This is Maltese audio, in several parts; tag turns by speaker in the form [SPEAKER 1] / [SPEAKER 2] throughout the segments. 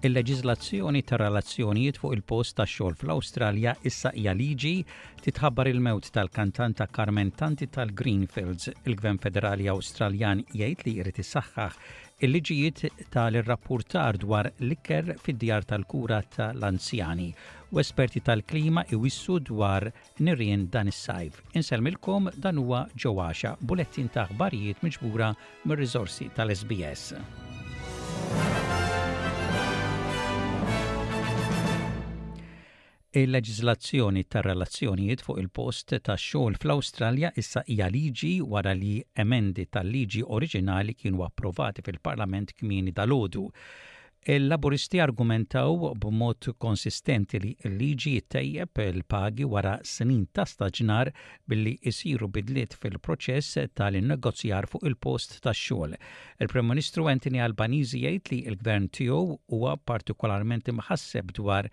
[SPEAKER 1] Il-leġiżlazzjoni tar-relazzjonijiet fuq il-post tax-xogħol fl-Awstralja issa hija liġi titħabbar il-mewt tal-kantanta Carmen Tanti tal-Greenfields. Il-Gvern Federali Awstraljan jgħid li jrid isaħħaħ Il-liġijiet ta' l-irrappurtar dwar l-ikker fid-djar tal-kura ta' l-anzjani u esperti tal-klima iwissu dwar nirien dan is-sajf. Insellmilkom dan huwa Ġo Għaxa, bulettin ta' aħbarijiet miġbura mir-riżorsi tal-SBS. Il-leġiżlazzjoni tar-relazzjonijiet fuq il-post tax-xogħol fl-Awstralja issa hija liġi wara li emendi tal-liġi oriġinali kienu approvati fil-Parlament kmieni dalgħodu. Il-Laburisti argumentaw b'mod konsistenti li l-liġi ttejjeb il-pagi wara snin ta' staġnar billi jsiru bidliet fil-proċess tal-innegozjar fuq il-post tax-xogħol. Il-Prim Ministru Anthony Albanese jgħid li l-Gvern tiegħu huwa partikolarment imħasseb dwar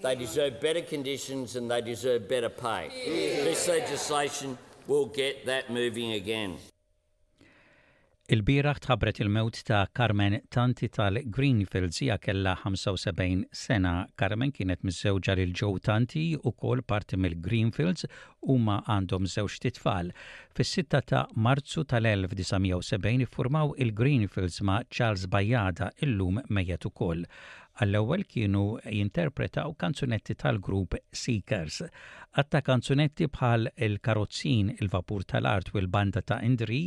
[SPEAKER 2] They deserve better conditions and they deserve better pay. This legislation will get that moving again.
[SPEAKER 1] Ilbieraħ tħabbret il-mewt ta' Carmen Tanti tal-Greenfields. Hija kellha 75 sena. Carmen kienet miżżewġa lil Joe Tanti, ukoll parti mill-Greenfields. Huma għandhom żewġt itfal. Fis-6 ta' Marzu tal-1970 iffurmaw il-Greenfields ma' Charles Bajada, illum mejjet ukoll. Għall-ewwel kienu jinterpretaw kanzunetti tal-grupp Seekers. Għadd ta' kanzunetti bħal Il-Karozzin, Il-Vapur tal-Art u l-Banda ta' Indri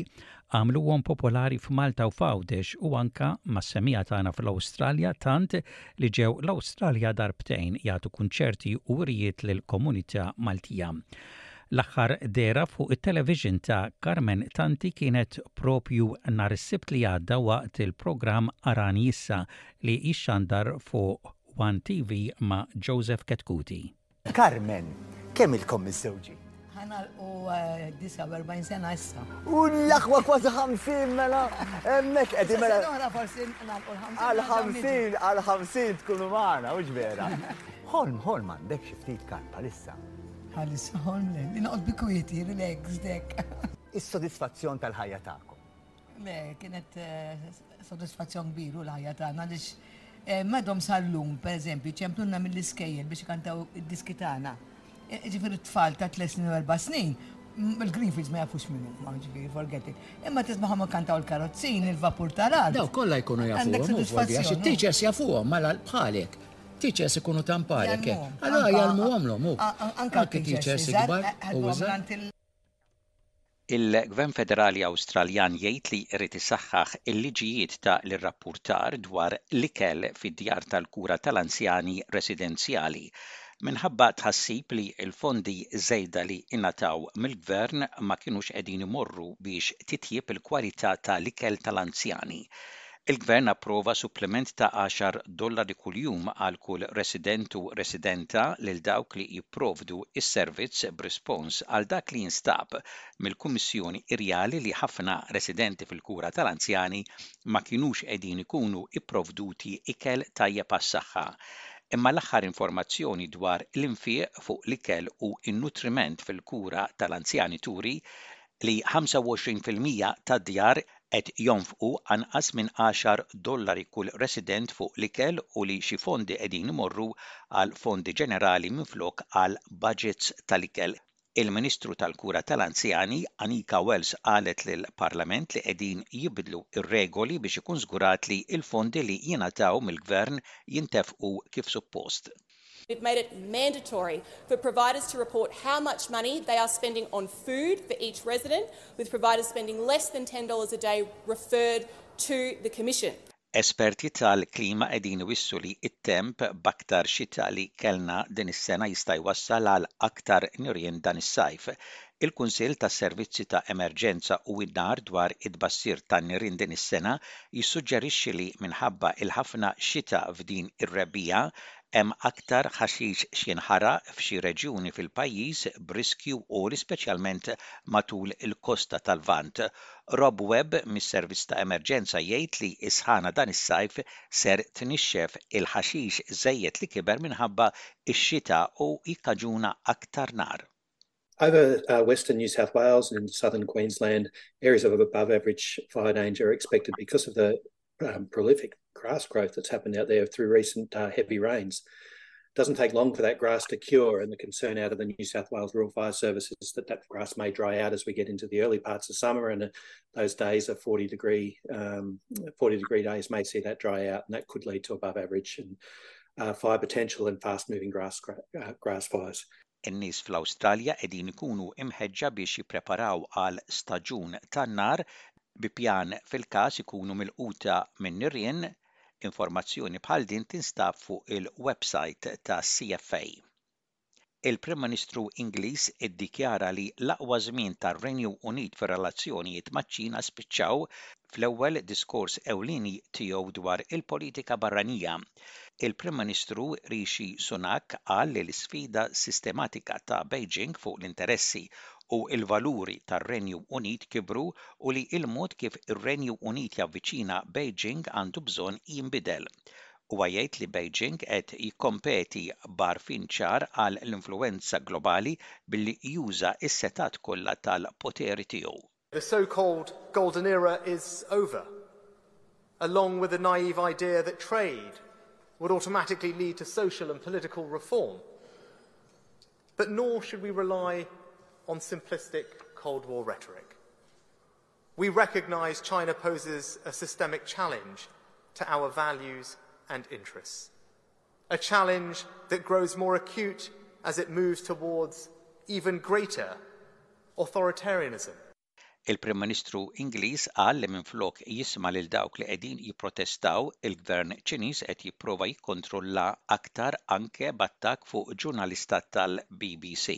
[SPEAKER 1] għamluhom popolari f'Malta u f'Għawdex u anke mas-semgħa tagħna fl-Awstralja tant li ġew l-Awstralja darbtejn jagħtu kunċerti u wirjiet lill-komunità Maltija. L-aħħar dehra fuq it-television ta' Carmen Tanti kienet proprju nhar is-Sibt li għadda waqt il-programm Arani Issa li jixxandar fuq one TV ma' Joseph Ketkuti.
[SPEAKER 3] Carmen, kemm ilkom miżżewġin?
[SPEAKER 4] Ħa nagħlqu 49 sena issa.
[SPEAKER 3] U l-aħwa kważi 50 mela hemmhekk qegħdin mela. Sena oħra forsi nagħlqu l-50. Għall-50, għall-50 tkunu magħna, mhux vera. Ħolm, ħolm għandek xi ftit kan
[SPEAKER 4] bħalissa. Bħalissa ħolm le, inqgħod bi kwieti, relax dek.
[SPEAKER 3] Is-sodisfazzjon tal-ħajja tagħkom.
[SPEAKER 4] Le, kienet sodisfazzjon kbir u l-ħajja tagħna għaliex madhom sal-lum, pereżempju, ċemplunna mill-iskejjel biex ikantaw id-diski tagħna. Ġifieri t-tfal ta' tliet snin u erba' snin, il-Greenfields ma jafux min huma, ġifieri forget it. Imma tismagħhom ikantaw il-karozzin, il-vapur ta'
[SPEAKER 5] l-art. Dawk kollha jkunu jafuhom hekk, Wolfi, għax it-teachers jafuhom mela bħalek. Teachers ikunu ta' mparek hekk. Allura jgħallmuhomlhom hu. Anke t-teachers ikbar u iżgħar.
[SPEAKER 1] Il-Gvern Federali Awstraljan jgħid li jrid isaħħaħ il-liġijiet ta' l-irrappurtar dwar l-ikel fid-djar tal-kura ta' l-anzjani residenzjali minħabba tħassib li l-fondi żejda li ingħataw mill-Gvern ma kinux qegħdin imorru biex titjieb il-kwalità ta' l-ikel ta' l-anzjani Il-Gvern approva suppliment ta' għaxar dollari kuljum għal kull resident u residenta lil dawk li jipprovdu s-servizz b'rispons għal dak li jinstab mill-Kummissjoni irjali li ħafna residenti fil-kura tal-anzjani ma kinux qegħdin ikunu pprovduti ikel tajjeb għas-saħħa imma l-aħħar informazzjoni dwar l-infiq fuq l-ikel u n-nutriment fil-kura tal-anzjani turi li 25 fil-mija tad-djar qed jonfqu anqas minn għaxar dollari kull resident fuq l-ikel u li xi fondi qegħdin imorru għal fondi ġenerali minflok għal baġits tal-ikel. Il-Ministru tal-Kura tal-Anzjani, Anika Wells qalet lill-Parlament li qegħdin jibdlu r-regoli biex ikun żgurat li l-fondi li jingħataw mill-Gvern jintefqu kif suppost.
[SPEAKER 6] We've made it mandatory for providers to report how much money they are spending on food for each resident, with providers spending less than $10 a day referred to the Commission.
[SPEAKER 1] Esperti tal-klima qegħdin iwissu li t-temp b'aktar xita li kellna din is-sena jista' jwassal għal aktar nirien dan is-sajf. Il-Kunsill tas-Servizzi ta' Emerġenza u d-Dar dwar it-tbassir tan-nirien din is-sena jissuġġerixxi li, minħabba l-ħafna xita f'din ir-rebbiegħa, hemm aktar ħaxix x'jinħaraq f'xi reġjuni fil-pajjiż b'riskju għoli speċjalment matul il-kosta tal-Lvant. Rob Webb mis-Servizz ta' Emerġenza jgħid li s-sħana dan is-sajf ser tnixxef il-ħaxix żejjed li kiber minħabba x-xita u jikkaġuna aktar nar.
[SPEAKER 7] Over uh, western New South Wales and southern Queensland, areas of above average fire danger are expected because of the um, prolific grass growth that's happened out there through recent uh, heavy rains. It doesn't take long for that grass to cure, and the concern out of the New South Wales Rural Fire Service is that that grass may dry out as we get into the early parts of summer, and uh, those days of 40 degree um, 40 degree days may see that dry out, and that could lead to above average and uh, fire potential and fast moving grass uh, grass fires.
[SPEAKER 1] In-nies fl-Awstralja qegħdin ikunu imħeġġa biex jippreparaw għal staġun tan-nar bi pjan fil-każ ikunu milquta min-nirien, informazzjoni bħal din tinstab fuq il-websajt tas-CFA. Il-Prim Ministru Ingliż iddikjara li l-aqwa żmien tar-Renju Unit fir-relazzjonijiet maċ-Ċina spiċċaw fl-ewwel diskors ewlieni tiegħu dwar il-politika barranija Il-Prim Ministru Rishi Sunak qal li l-isfida sistematika ta' Beijing fuq l-interessi u l-valuri tar-Renju Unit kibru u li l-mod kif ir-Renju Unit javviċina Beijing għandu bżonn jinbidel. Huwa jgħid li Beijing qed jikkompeti b'għarfien ċar għal l-influwenza globali billi juża s-setgħat kollha tal-poteri tiegħu.
[SPEAKER 8] The so-called golden era is over, along with the naive idea that trade would automatically lead to social and political reform. But nor should we rely on simplistic Cold War rhetoric. We recognize China poses a systemic challenge to our values and interests, A challenge that grows more acute as it moves towards even greater authoritarianism.
[SPEAKER 1] Il-Prim Ministru Ingliż qal li minflok jisma' lil dawk li qegħdin jipprotestaw, il-Gvern Ċiniż qed jipprova jikkontrolla aktar anke b'attakk fuq ġurnalista tal-BBC.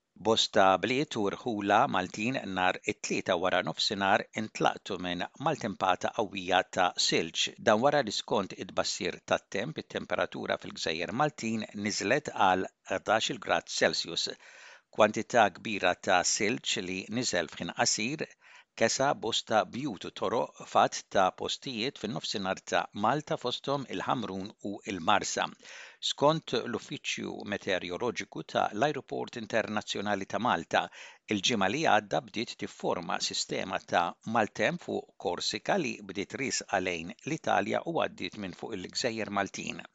[SPEAKER 1] Bosta bliet u rħula Maltin nhar it-Tlieta waranofsinhar intlaqtu minn maltempata qawwija ta' silġ. Dan wara li skont it-tbassir tat-temp it-temperatura fil-gżejjer Maltin niżlet għal ħdax-il grad Celsius. Kwantità kbira ta' silġ li niżel f'ħin qasir kesa, bosta bjut u toroq f'għadd ta' postijiet fin-Nofsinhar ta' Malta fosthom il-Ħamrun u l-Marsa, skont l-Uffiċċju Meteorjoloġiku ta' l-Ajruport Internazzjonali ta' Malta, il-ġimgħa li għadda bdiet tifforma sistema ta' maltemp fuq Korsika li bdiet riesqa lejn l-Italja u għaddiet minn fuq il-gżejjer Maltin.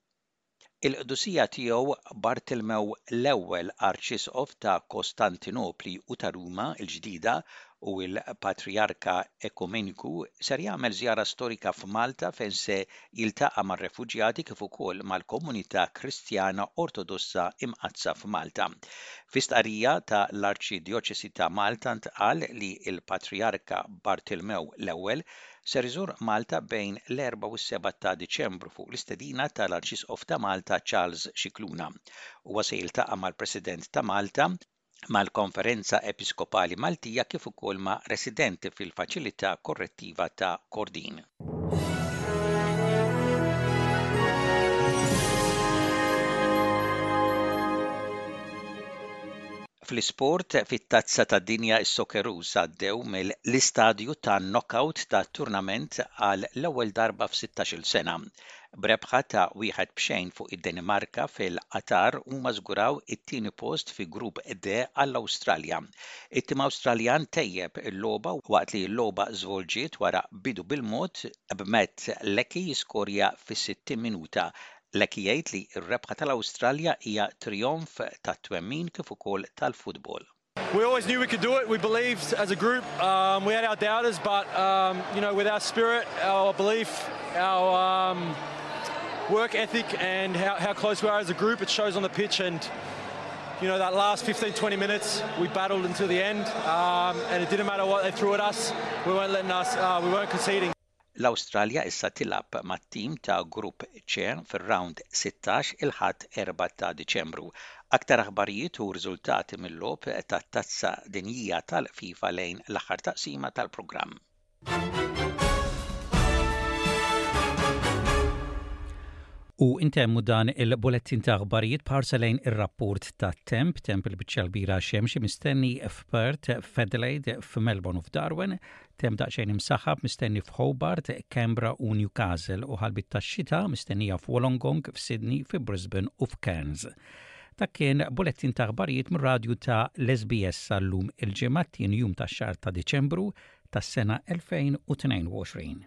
[SPEAKER 1] Il-Qdusija Tiegħu Bartilmew l-Ewwel Arċisqof ta' Kostantinopli u ta' Ruma l-Ġdida u l-Patrijarka Ekumeniku ser jagħmel żjara storika f'Malta fejn se jiltaqa' mar-refuġjati kif ukoll mal-komunità Kristjana Ortodossa Imqaddsa f'Malta. Fi stqarrija ta' l-Arċidjoċesi ta' Malta ntqal li l-Patrijarka Bartilmew l-Ewwel ser iżur Malta bejn l-Erbgħa u s-Sebgħa ta' Diċembru fuq l-istedina tal-Arċisqof ta' Malta Charles Scicluna. Huwa se jiltaqa' mal-President ta' Malta, mal-Konferenza Episkopali Maltija kif ukoll ma' residenti fil-Faċilità Korrettiva ta' Kordin. Fl-isport, fit-Tazza tad-Dinja s-Socceroos għaddew mill-istadju tan-knockout tat-turnament għal l-ewwel darba f'sittax-il sena. B'rebħa ta' wieħed b'xejn fuq id-Danimarka fil-Qatar huma żguraw it-tieni post fi Grupp D għall-Awstralja. It-tim Awstraljan tejjeb il-logħba waqt li l-logħba żvolġiet wara bidu bil-mod b'Matt Leckie jiskorja fis-60 minuta Lek jgħid li r-rebħa tal-Awstralja hija trionf tat-twemmin kif ukoll tal-futbol.
[SPEAKER 9] We always knew we could do it. We believed as a group. Um, we had our doubters, but um, you know, with our spirit, our belief, our um, work ethic, and how, how close we are as a group, it shows on the pitch. And you know, that last 15, 20 minutes, we battled until the end, um, and it didn't matter what they threw at us. We weren't letting us. Uh, we weren't conceding.
[SPEAKER 1] L-Awstralja issa tilgħab mat-tim ta' Grupp C fir-Round 16 il-Ħadd 4 ta' Diċembru. Aktar aħbarijiet u riżultati mil-logħob tat-Tazza Dinjija tal-FIFA lejn l-aħħar taqsima tal-programm. U intemmu dan il-bulettin ta' aħbarijiet b'ħarsa lejn ir-rapport ta' temp, temp il-biċċa l-bira xemxi mistenni f'Perth, f'Adelaide, f'Melbourne u f'Darwin, Temp daqsxejn imsaħħab mistenni f'Hobart, Canberra u Newcastle u ħalbit tax-xita mistennija f'Wollongong, f'Sydney, fi Brisbane u f'Cairns. Dak kien bulettin ta' aħbarijiet mir-radju ta' l-SBS sal-lum il-Ġimgħa t-tieni jum tax-xahar ta' Diċembru tas-sena 2022.